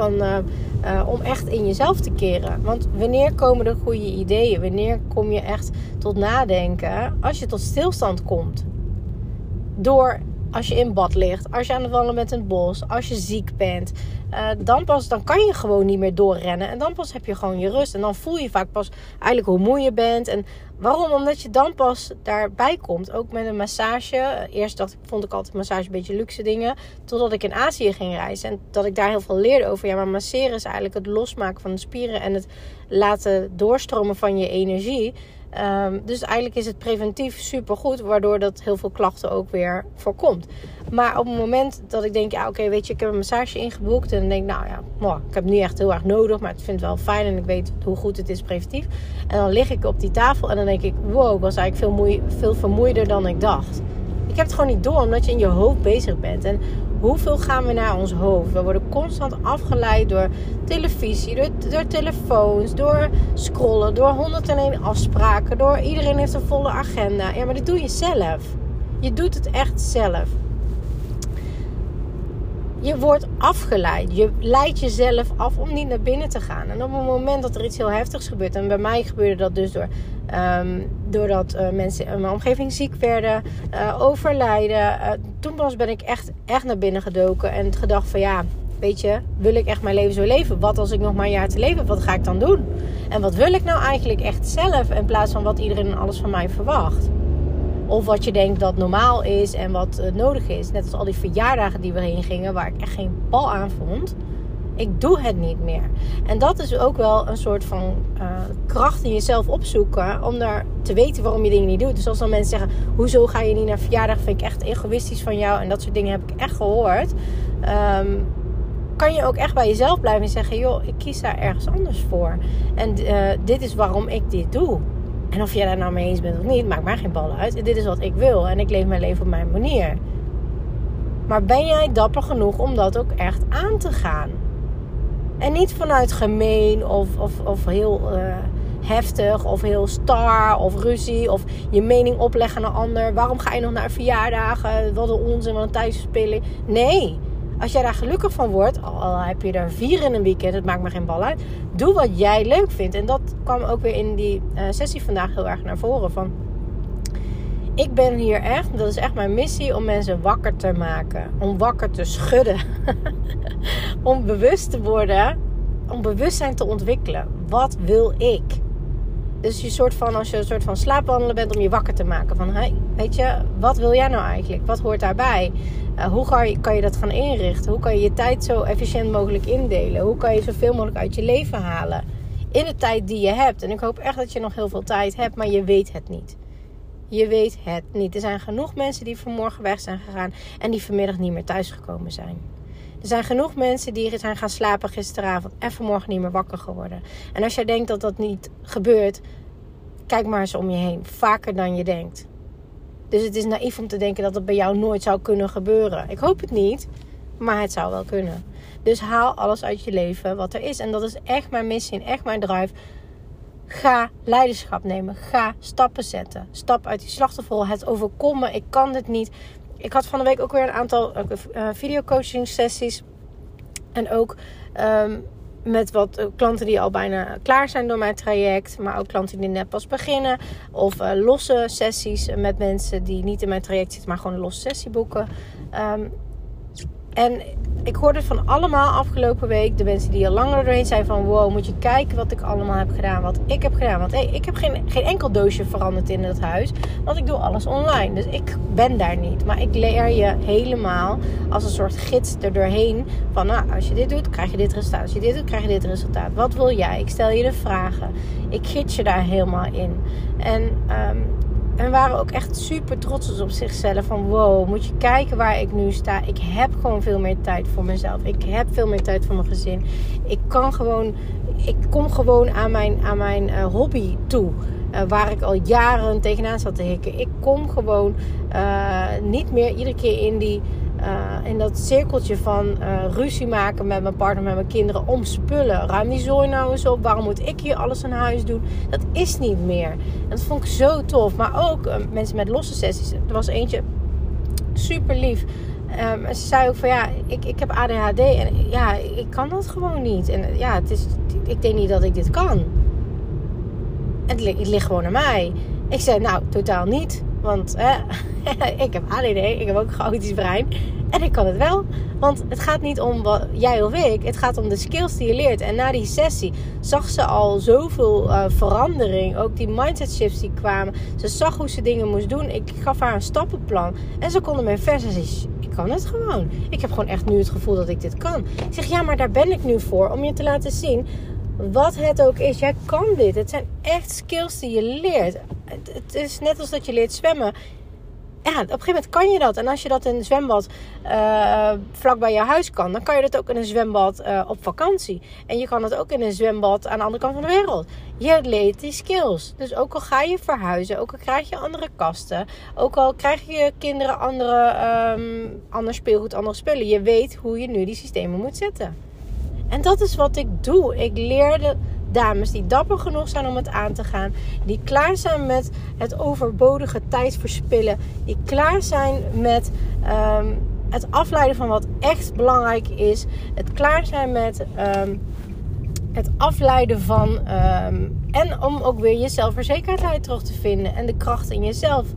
uh, uh, om echt in jezelf te keren. Want wanneer komen er goede ideeën? Wanneer kom je echt tot nadenken? Als je tot stilstand komt. door als je in bad ligt, als je aan het wandelen bent het bos, als je ziek bent. Uh, dan pas dan kan je gewoon niet meer doorrennen. En dan pas heb je gewoon je rust. En dan voel je vaak pas eigenlijk hoe moe je bent. En waarom? Omdat je dan pas daarbij komt. Ook met een massage. Eerst dacht, vond ik altijd massage een beetje luxe dingen. Totdat ik in Azië ging reizen. En dat ik daar heel veel leerde over. Ja, maar masseren is eigenlijk het losmaken van de spieren. En het laten doorstromen van je energie. Ehm, dus eigenlijk is het preventief super goed, waardoor dat heel veel klachten ook weer voorkomt. Maar op het moment dat ik denk, ja, oké, weet je, ik heb een massage ingeboekt. En dan denk ik, nou ja, ik heb het niet echt heel erg nodig, maar ik vind het wel fijn en ik weet hoe goed het is preventief. En dan lig ik op die tafel en dan denk ik, wow, ik was eigenlijk veel, veel vermoeider dan ik dacht. Ik heb het gewoon niet door, omdat je in je hoofd bezig bent. En hoeveel gaan we naar ons hoofd? We worden constant afgeleid door televisie, door, door telefoons, door scrollen, door 101 afspraken, door iedereen heeft een volle agenda. Ja, maar dat doe je zelf. Je doet het echt zelf. Je wordt afgeleid. Je leidt jezelf af om niet naar binnen te gaan. En op het moment dat er iets heel heftigs gebeurt, en bij mij gebeurde dat dus door Um, doordat uh, mensen in mijn omgeving ziek werden, uh, overlijden. Uh, toen pas ben ik echt, echt naar binnen gedoken en gedacht van ja, weet je, wil ik echt mijn leven zo leven? Wat als ik nog maar een jaar te leven heb, wat ga ik dan doen? En wat wil ik nou eigenlijk echt zelf in plaats van wat iedereen en alles van mij verwacht? Of wat je denkt dat normaal is en wat nodig is. Net als al die verjaardagen die we heen gingen, waar ik echt geen bal aan vond. Ik doe het niet meer. En dat is ook wel een soort van uh, kracht in jezelf opzoeken. Om daar te weten waarom je dingen niet doet. Dus als dan mensen zeggen: Hoezo ga je niet naar verjaardag? Vind ik echt egoïstisch van jou. En dat soort dingen heb ik echt gehoord. Um, kan je ook echt bij jezelf blijven en zeggen: Joh, ik kies daar ergens anders voor. En uh, dit is waarom ik dit doe. En of jij daar nou mee eens bent of niet, maakt mij geen bal uit. Dit is wat ik wil. En ik leef mijn leven op mijn manier. Maar ben jij dapper genoeg om dat ook echt aan te gaan? En niet vanuit gemeen of, of, of heel uh, heftig of heel star of ruzie of je mening opleggen aan een ander. Waarom ga je nog naar verjaardagen? Wat een onzin, wat een thuisspeling. Nee, als jij daar gelukkig van wordt, al heb je er vier in een weekend, het maakt me geen bal uit. Doe wat jij leuk vindt. En dat kwam ook weer in die uh, sessie vandaag heel erg naar voren. Van, ik ben hier echt, dat is echt mijn missie, om mensen wakker te maken. Om wakker te schudden. om bewust te worden, om bewustzijn te ontwikkelen. Wat wil ik? Dus je soort van, als je een soort van slaapwandelen bent, om je wakker te maken. Van, hey, weet je, wat wil jij nou eigenlijk? Wat hoort daarbij? Uh, hoe kan je, kan je dat gaan inrichten? Hoe kan je je tijd zo efficiënt mogelijk indelen? Hoe kan je zoveel mogelijk uit je leven halen? In de tijd die je hebt. En ik hoop echt dat je nog heel veel tijd hebt, maar je weet het niet. Je weet het niet. Er zijn genoeg mensen die vanmorgen weg zijn gegaan en die vanmiddag niet meer thuisgekomen zijn. Er zijn genoeg mensen die zijn gaan slapen gisteravond en vanmorgen niet meer wakker geworden. En als jij denkt dat dat niet gebeurt, kijk maar eens om je heen. Vaker dan je denkt. Dus het is naïef om te denken dat het bij jou nooit zou kunnen gebeuren. Ik hoop het niet, maar het zou wel kunnen. Dus haal alles uit je leven wat er is. En dat is echt mijn missie en echt mijn drive. Ga leiderschap nemen. Ga stappen zetten. Stap uit die slachtofferrol. Het overkomen. Ik kan dit niet. Ik had van de week ook weer een aantal uh, videocoaching sessies. En ook ehm, met wat eh, klanten die al bijna klaar zijn door mijn traject. Maar ook klanten die net pas beginnen. Of losse sessies met mensen die niet in mijn traject zitten, maar gewoon een losse sessie boeken. Ehm, en ik hoorde van allemaal afgelopen week de mensen die al langer doorheen zijn van wow, moet je kijken wat ik allemaal heb gedaan, wat ik heb gedaan. Want hey, ik heb geen, geen enkel doosje veranderd in het huis, want ik doe alles online. Dus ik ben daar niet. Maar ik leer je helemaal als een soort gids er doorheen van nou, als je dit doet, krijg je dit resultaat. Als je dit doet, krijg je dit resultaat. Wat wil jij? Ik stel je de vragen. Ik gids je daar helemaal in. En um, en waren ook echt super trots op zichzelf. Van wow, moet je kijken waar ik nu sta. Ik heb gewoon veel meer tijd voor mezelf. Ik heb veel meer tijd voor mijn gezin. Ik kan gewoon, ik kom gewoon aan mijn, aan mijn uh, hobby toe. Uh, waar ik al jaren tegenaan zat te hikken. Ik kom gewoon uh, niet meer iedere keer in die uh, in dat cirkeltje van uh, ruzie maken met mijn partner, met mijn kinderen om spullen. Ruim die zooi nou eens op. Waarom moet ik hier alles aan huis doen? Dat is niet meer. En dat vond ik zo tof. Maar ook uh, mensen met losse sessies. Er was eentje super lief. Um, en ze zei ook van ja, ik, ik heb ADHD en ja, ik kan dat gewoon niet. En ja, het is, ik denk niet dat ik dit kan. Het, het ligt gewoon aan mij. Ik zei nou, totaal niet Want ik heb ADD, ik heb ook een chaotisch brein. En ik kan het wel. Want het gaat niet om wat jij of ik. Het gaat om de skills die je leert. En na die sessie zag ze al zoveel uh, verandering. Ook die mindset shifts die kwamen. Ze zag hoe ze dingen moest doen. Ik gaf haar een stappenplan. En ze konden mij vers. En ze ik kan het gewoon. Ik heb gewoon echt nu het gevoel dat ik dit kan. Ik zeg, ja, maar daar ben ik nu voor. Om je te laten zien wat het ook is. Jij kan dit. Het zijn echt skills die je leert. Het, is net als dat je leert zwemmen. Ja, op een gegeven moment kan je dat. En als je dat in een zwembad uh, vlak bij je huis kan, dan kan je dat ook in een zwembad uh, op vakantie. En je kan het ook in een zwembad aan de andere kant van de wereld. Je leert die skills. Dus ook al ga je verhuizen, ook al krijg je andere kasten, ook al krijg je kinderen andere, um, ander speelgoed, andere spullen, je weet hoe je nu die systemen moet zetten. En dat is wat ik doe. Ik leer de dames die dapper genoeg zijn om het aan te gaan. Die klaar zijn met het overbodige tijd verspillen. Die klaar zijn met ehm, het afleiden van wat echt belangrijk is. Het klaar zijn met ehm, het afleiden van. Ehm, en om ook weer je zelfverzekerdheid terug te vinden. En de kracht in jezelf.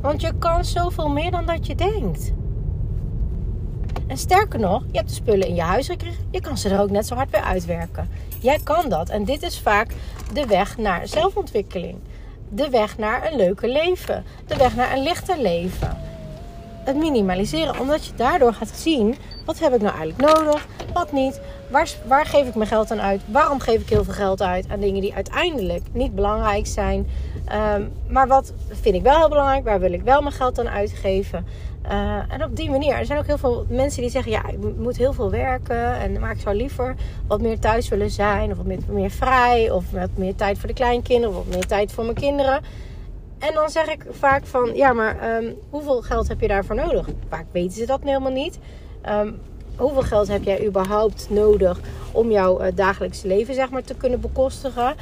Want je kan zoveel meer dan dat je denkt. En sterker nog, je hebt de spullen in je huis gekregen. Je kan ze er ook net zo hard weer uitwerken. Jij kan dat. En dit is vaak de weg naar zelfontwikkeling. De weg naar een leuker leven. De weg naar een lichter leven. Het minimaliseren, omdat je daardoor gaat zien: wat heb ik nou eigenlijk nodig, wat niet, waar, waar geef ik mijn geld aan uit, waarom geef ik heel veel geld uit aan dingen die uiteindelijk niet belangrijk zijn. Ehm, maar wat vind ik wel heel belangrijk, waar wil ik wel mijn geld aan uitgeven. Uh, en op die manier. Er zijn ook heel veel mensen die zeggen: ja, ik moet heel veel werken. En, maar ik zou liever wat meer thuis willen zijn. Of wat meer, vrij. Of wat meer tijd voor de kleinkinderen. Of wat meer tijd voor mijn kinderen. En dan zeg ik vaak van: ja, maar um, hoeveel geld heb je daarvoor nodig? Vaak weten ze dat helemaal niet. Um, hoeveel geld heb jij überhaupt nodig om jouw uh, dagelijkse leven zeg maar, te kunnen bekostigen?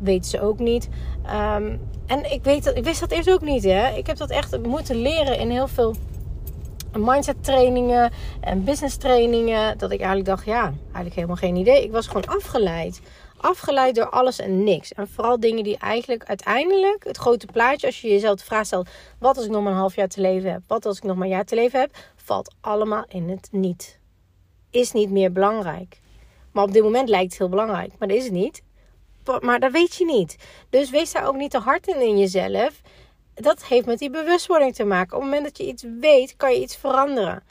weten ze ook niet. Um, en ik, weet ik wist dat eerst ook niet. Hè? Ik heb dat echt moeten leren in heel veel mindset trainingen en business trainingen. Dat ik eigenlijk dacht, ja, eigenlijk helemaal geen idee. Ik was gewoon afgeleid. Afgeleid door alles en niks. En vooral dingen die eigenlijk uiteindelijk, het grote plaatje, als je jezelf de vraag stelt: wat als ik nog maar een half jaar te leven heb? Wat als ik nog maar een jaar te leven heb? Valt allemaal in het niet. Is niet meer belangrijk. Maar op dit moment lijkt het heel belangrijk. Maar dat is het niet. Maar dat weet je niet. Dus wees daar ook niet te hard in in jezelf dat heeft met die bewustwording te maken. Op het moment dat je iets weet, kan je iets veranderen.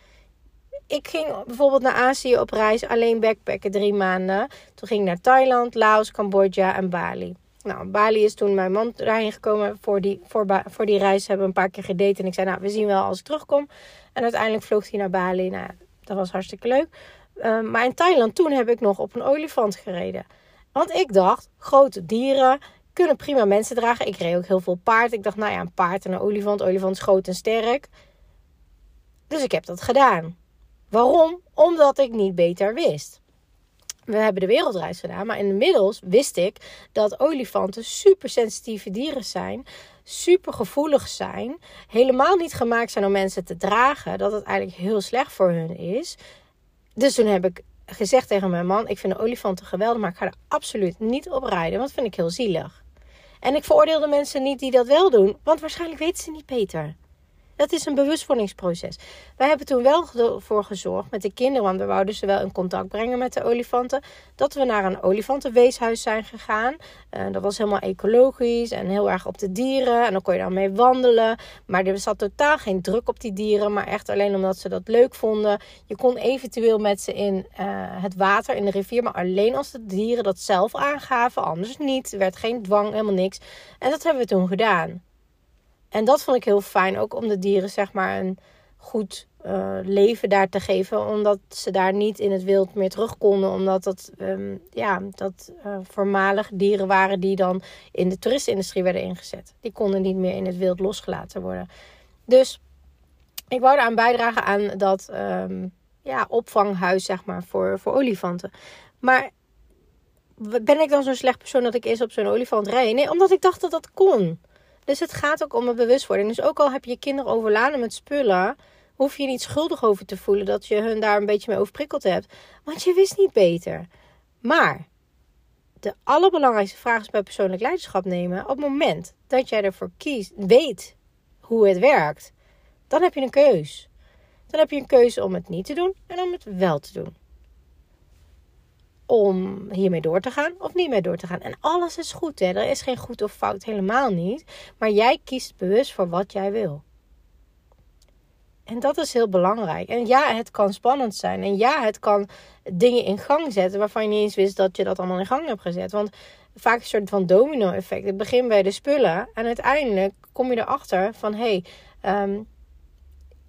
Ik ging bijvoorbeeld naar Azië op reis, alleen backpacken drie maanden. Toen ging ik naar Thailand, Laos, Cambodja en Bali. Nou, Bali is toen mijn man daarheen gekomen voor die, voor, voor die reis. Hebben we een paar keer gedate. En ik zei, nou, we zien wel als ik terugkom. En uiteindelijk vloog hij naar Bali. Nou, dat was hartstikke leuk. Ehm, maar in Thailand, toen heb ik nog op een olifant gereden. Want ik dacht, grote dieren, kunnen prima mensen dragen. Ik reed ook heel veel paard. Ik dacht, nou ja, een paard en een olifant. Olifant is groot en sterk. Dus ik heb dat gedaan. Waarom? Omdat ik niet beter wist. We hebben de wereldreis gedaan, maar inmiddels wist ik dat olifanten super sensitieve dieren zijn, super gevoelig zijn, helemaal niet gemaakt zijn om mensen te dragen, dat het eigenlijk heel slecht voor hun is. Dus toen heb ik gezegd tegen mijn man: Ik vind olifanten geweldig, maar ik ga er absoluut niet op rijden, want dat vind ik heel zielig. En ik veroordeel de mensen niet die dat wel doen, want waarschijnlijk weten ze niet beter. Dat is een bewustwordingsproces. Wij hebben toen wel voor gezorgd met de kinderen, want we wouden ze wel in contact brengen met de olifanten, dat we naar een olifantenweeshuis zijn gegaan. Uh, dat was helemaal ecologisch en heel erg op de dieren. En dan kon je dan mee wandelen. Maar er zat totaal geen druk op die dieren, maar echt alleen omdat ze dat leuk vonden. Je kon eventueel met ze in uh, het water, in de rivier, maar alleen als de dieren dat zelf aangaven, anders niet. Er werd geen dwang, helemaal niks. En dat hebben we toen gedaan. En dat vond ik heel fijn, ook om de dieren zeg maar een goed uh, leven daar te geven. Omdat ze daar niet in het wild meer terug konden. Omdat dat, um, ja, dat uh, voormalig dieren waren die dan in de toeristenindustrie werden ingezet. Die konden niet meer in het wild losgelaten worden. Dus ik wou aan bijdragen aan dat um, ja, opvanghuis zeg maar, voor, voor olifanten. Maar ben ik dan zo'n slecht persoon dat ik eerst op zo'n olifant rijd? Nee, omdat ik dacht dat dat kon. Dus het gaat ook om een bewustwording. Dus ook al heb je je kinderen overladen met spullen, hoef je je niet schuldig over te voelen dat je hun daar een beetje mee overprikkeld hebt. Want je wist niet beter. Maar de allerbelangrijkste vraag is bij persoonlijk leiderschap nemen. Op het moment dat jij ervoor kiest, weet hoe het werkt, dan heb je een keus. Dan heb je een keuze om het niet te doen en om het wel te doen. Om hiermee door te gaan of niet mee door te gaan. En alles is goed, hè? er is geen goed of fout, helemaal niet. Maar jij kiest bewust voor wat jij wil. En dat is heel belangrijk. En ja, het kan spannend zijn. En ja, het kan dingen in gang zetten waarvan je niet eens wist dat je dat allemaal in gang hebt gezet. Want vaak een soort van domino-effect. Het begint bij de spullen en uiteindelijk kom je erachter van hé, hey, ehm,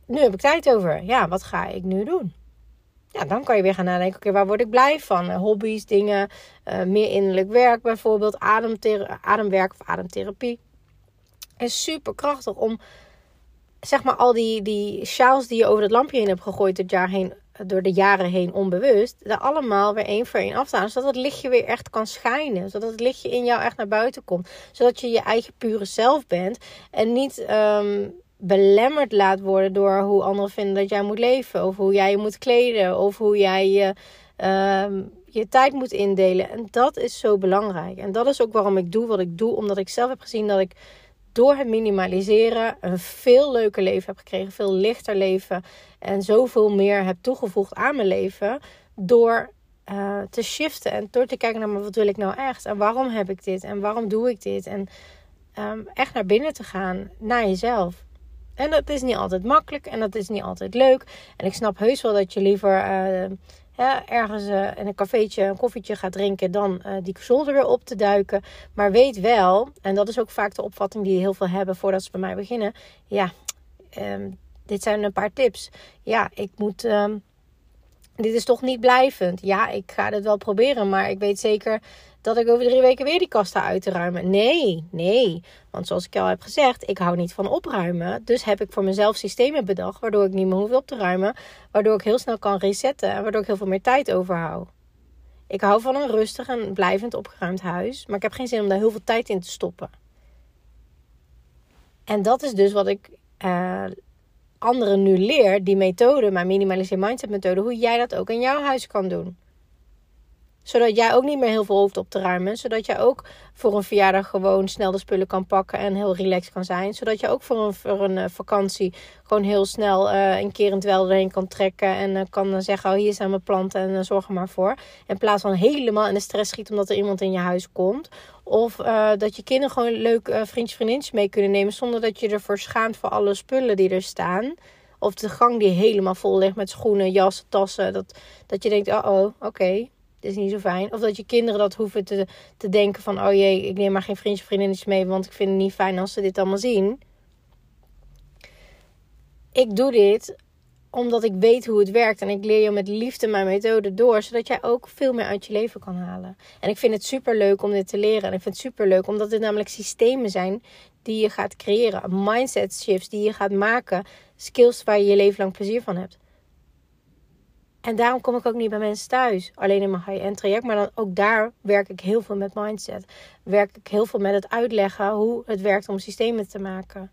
nu heb ik tijd over. Ja, wat ga ik nu doen? Ja, dan kan je weer gaan nadenken, oké, waar word ik blij van? hobby's, dingen, uh, meer innerlijk werk bijvoorbeeld, ademwerk of ademtherapie. is super krachtig om zeg maar al die, die sjaals die je over het lampje heen hebt gegooid het jaar heen, door de jaren heen onbewust, daar allemaal weer één voor één afstaan. Zodat het lichtje weer echt kan schijnen. Zodat het lichtje in jou echt naar buiten komt. Zodat je je eigen pure zelf bent. En niet um, belemmerd laat worden door hoe anderen vinden dat jij moet leven. Of hoe jij je moet kleden. Of hoe jij je, um, je tijd moet indelen. En dat is zo belangrijk. En dat is ook waarom ik doe wat ik doe. Omdat ik zelf heb gezien dat ik door het minimaliseren een veel leuker leven heb gekregen, veel lichter leven en zoveel meer heb toegevoegd aan mijn leven door uh, te shiften en door te kijken naar wat wil ik nou echt en waarom heb ik dit en waarom doe ik dit en um, echt naar binnen te gaan, naar jezelf. En dat is niet altijd makkelijk en dat is niet altijd leuk. En ik snap heus wel dat je liever uh, ergens uh, in een cafeetje een koffietje gaat drinken, dan uh, die zolder weer op te duiken. Maar weet wel, en dat is ook vaak de opvatting die heel veel hebben voordat ze bij mij beginnen. Ja, um, dit zijn een paar tips. Ja, ik moet. Um, dit is toch niet blijvend. Ja, ik ga het wel proberen, maar ik weet zeker dat ik over drie weken weer die kast uit te ruimen. Nee, nee. Want zoals ik al heb gezegd, ik hou niet van opruimen. Dus heb ik voor mezelf systemen bedacht waardoor ik niet meer hoef op te ruimen. Waardoor ik heel snel kan resetten en waardoor ik heel veel meer tijd overhoud. Ik hou van een rustig en blijvend opgeruimd huis. Maar ik heb geen zin om daar heel veel tijd in te stoppen. En dat is dus wat ik uh, anderen nu leer. Die methode, mijn minimalistische mindset methode. Hoe jij dat ook in jouw huis kan doen zodat jij ook niet meer heel veel hoeft op te ruimen. Zodat jij ook voor een verjaardag gewoon snel de spullen kan pakken en heel relaxed kan zijn. Zodat je ook voor een, voor een uh, vakantie gewoon heel snel uh, een keer in het wel erheen kan trekken. En uh, kan zeggen, oh hier zijn mijn planten en zorg er maar voor. In plaats van helemaal in de stress schiet omdat er iemand in je huis komt. Of dat je kinderen gewoon leuk vriendjes vriendinnetjes mee kunnen nemen. Zonder dat je ervoor schaamt voor alle spullen die er staan. Of de gang die helemaal vol ligt met schoenen, jassen, tassen. Dat, dat je denkt, oh, oh oké. Is niet zo fijn. Of dat je kinderen dat hoeven te, te denken van... oh jee, ik neem maar geen vriendjes of mee... want ik vind het niet fijn als ze dit allemaal zien. Ik doe dit omdat ik weet hoe het werkt. En ik leer je met liefde mijn methode door. Zodat jij ook veel meer uit je leven kan halen. En ik vind het super leuk om dit te leren. En ik vind het super leuk omdat dit namelijk systemen zijn die je gaat creëren. Mindset shifts die je gaat maken. Skills waar je je leven lang plezier van hebt. En daarom kom ik ook niet bij mensen thuis. Alleen in mijn high-end traject. Maar dan ook daar werk ik heel veel met mindset. Werk ik heel veel met het uitleggen hoe het werkt om systemen te maken.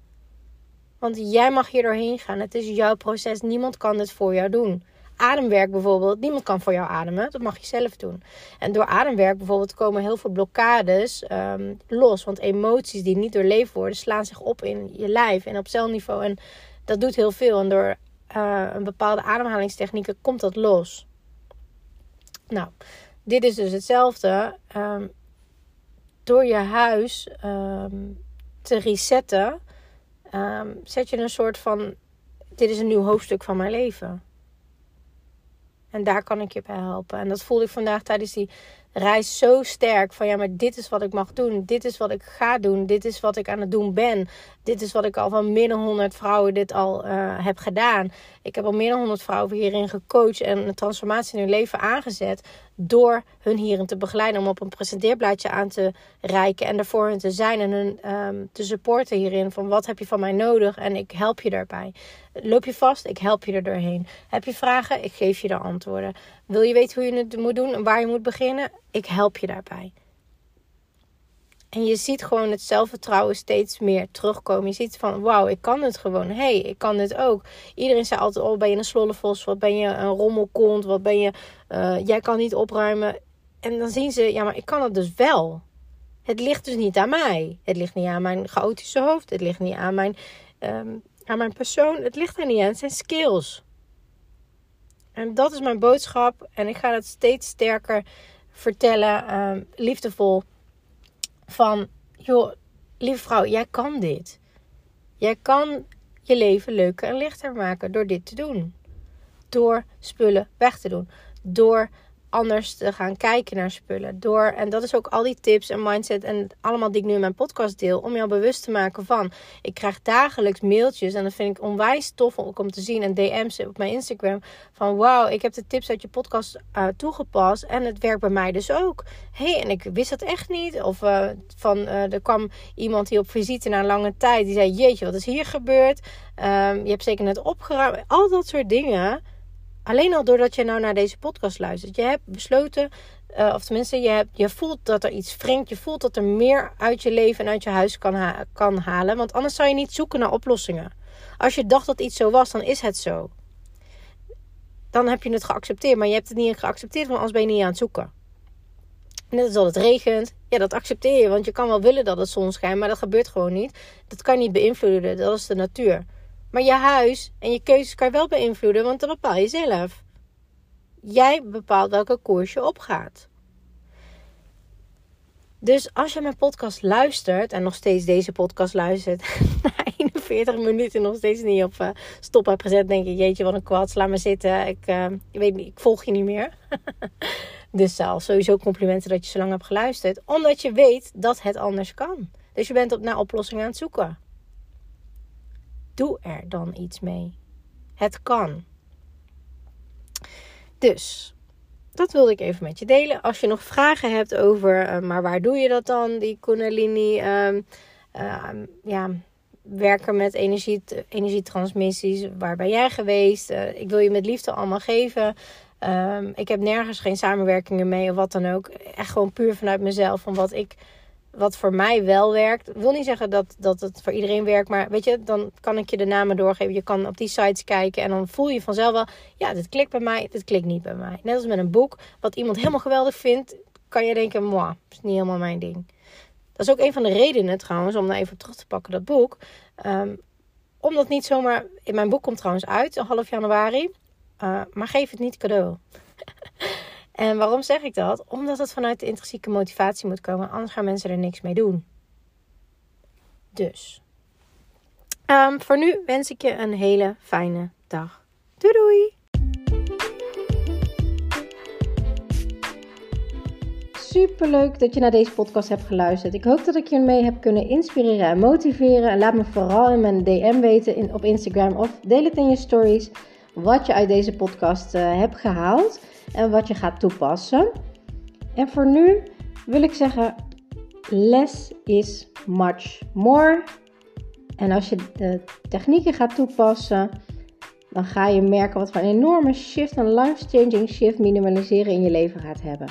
Want jij mag hier doorheen gaan. Het is jouw proces. Niemand kan het voor jou doen. Ademwerk bijvoorbeeld. Niemand kan voor jou ademen. Dat mag je zelf doen. En door ademwerk bijvoorbeeld komen heel veel blokkades um, los. Want emoties die niet doorleefd worden, slaan zich op in je lijf en op celniveau. En dat doet heel veel. En door uh, een bepaalde ademhalingstechnieken komt dat los. Nou, dit is dus hetzelfde. Um, door je huis um, te resetten, um, zet je een soort van: dit is een nieuw hoofdstuk van mijn leven. En daar kan ik je bij helpen. En dat voelde ik vandaag tijdens die reis zo sterk. Van ja, maar dit is wat ik mag doen. Dit is wat ik ga doen. Dit is wat ik aan het doen ben. Dit is wat ik al van meer dan 100 vrouwen dit al uh, heb gedaan. Ik heb al meer dan 100 vrouwen hierin gecoacht en een transformatie in hun leven aangezet. Door hun hierin te begeleiden. Om op een presenteerblaadje aan te reiken. En er voor hun te zijn. En hun um, te supporten hierin. Van wat heb je van mij nodig? En ik help je daarbij. Loop je vast? Ik help je er doorheen. Heb je vragen? Ik geef je de antwoorden. Wil je weten hoe je het moet doen en waar je moet beginnen? Ik help je daarbij. En je ziet gewoon het zelfvertrouwen steeds meer terugkomen. Je ziet van, wauw, ik kan het gewoon. Hé, hey, ik kan dit ook. Iedereen zei altijd, oh, ben je een slollevos? Wat ben je een rommelkont? Wat ben je, uh, jij kan niet opruimen. En dan zien ze, ja, maar ik kan het dus wel. Het ligt dus niet aan mij. Het ligt niet aan mijn chaotische hoofd. Het ligt niet aan mijn ehm, aan mijn persoon. Het ligt er niet aan. Zijn skills. En dat is mijn boodschap. En ik ga dat steeds sterker vertellen. Ehm, liefdevol. Van, joh, lieve vrouw, jij kan dit. Jij kan je leven leuker en lichter maken door dit te doen. Door spullen weg te doen. Door anders te gaan kijken naar spullen. Door, en dat is ook al die tips en mindset en allemaal die ik nu in mijn podcast deel. Om jou bewust te maken van. Ik krijg dagelijks mailtjes en dat vind ik onwijs tof om te zien. En DM's op mijn Instagram. Van wauw, ik heb de tips uit je podcast uh, toegepast. En het werkt bij mij dus ook. hey, en ik wist dat echt niet. Of uh, van, uh, er kwam iemand hier op visite na lange tijd. Die zei, jeetje, wat is hier gebeurd? Um, je hebt zeker net opgeruimd. Al dat soort dingen Alleen al doordat je nou naar deze podcast luistert. Je hebt besloten, uh, of tenminste, je, hebt, je voelt dat er iets wringt. Je voelt dat er meer uit je leven en uit je huis kan, kan halen. Want anders zou je niet zoeken naar oplossingen. Als je dacht dat iets zo was, dan is het zo. Dan heb je het geaccepteerd. Maar je hebt het niet geaccepteerd, want anders ben je niet aan het zoeken. Net als dat het regent. Ja, dat accepteer je. Want je kan wel willen dat het zon schijnt, maar dat gebeurt gewoon niet. Dat kan je niet beïnvloeden. Dat is de natuur. Maar je huis en je keuzes kan je wel beïnvloeden, want dat bepaal je zelf. Jij bepaalt welke koers je opgaat. Dus als je mijn podcast luistert en nog steeds deze podcast luistert, na 41 minuten nog steeds niet op uh, stop heb gezet, denk je, jeetje, wat een kwad, laat me zitten. Ik, uh, ik weet niet, ik volg je niet meer. dus zelf sowieso complimenten dat je zo lang hebt geluisterd, omdat je weet dat het anders kan. Dus je bent op naar oplossingen aan het zoeken doe er dan iets mee. Het kan. Dus, dat wilde ik even met je delen. Als je nog vragen hebt over, uh, maar waar doe je dat dan, die Kundalini, uh, ja, werken met energie, energietransmissies, waar ben jij geweest? Eh, ik wil je met liefde allemaal geven. Ehm, ik heb nergens geen samenwerkingen mee of wat dan ook. Echt gewoon puur vanuit mezelf, van wat ik wat voor mij wel werkt. Ik wil niet zeggen dat, dat het voor iedereen werkt. Maar weet je, dan kan ik je de namen doorgeven. Je kan op die sites kijken. En dan voel je vanzelf wel. Ja, dit klikt bij mij. Dit klikt niet bij mij. Net als met een boek. Wat iemand helemaal geweldig vindt. Kan je denken, moi, is niet helemaal mijn ding. Dat is ook een van de redenen trouwens. Om daar even op terug te pakken. Dat boek. Um, omdat niet zomaar... In mijn boek komt trouwens uit. Half januari. Uh, maar geef het niet cadeau. En waarom zeg ik dat? Omdat het vanuit de intrinsieke motivatie moet komen, anders gaan mensen er niks mee doen. Dus, um, voor nu wens ik je een hele fijne dag. Doei doei! Super leuk dat je naar deze podcast hebt geluisterd. Ik hoop dat ik je mee heb kunnen inspireren en motiveren. En laat me vooral in mijn DM weten in, op Instagram of deel het in je stories wat je uit deze podcast uh, hebt gehaald en wat je gaat toepassen. En voor nu wil ik zeggen: less is much more. En als je de technieken gaat toepassen, dan ga je merken wat voor een enorme shift, een life-changing shift minimaliseren in je leven gaat hebben.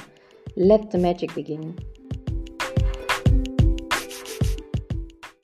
Let the magic begin.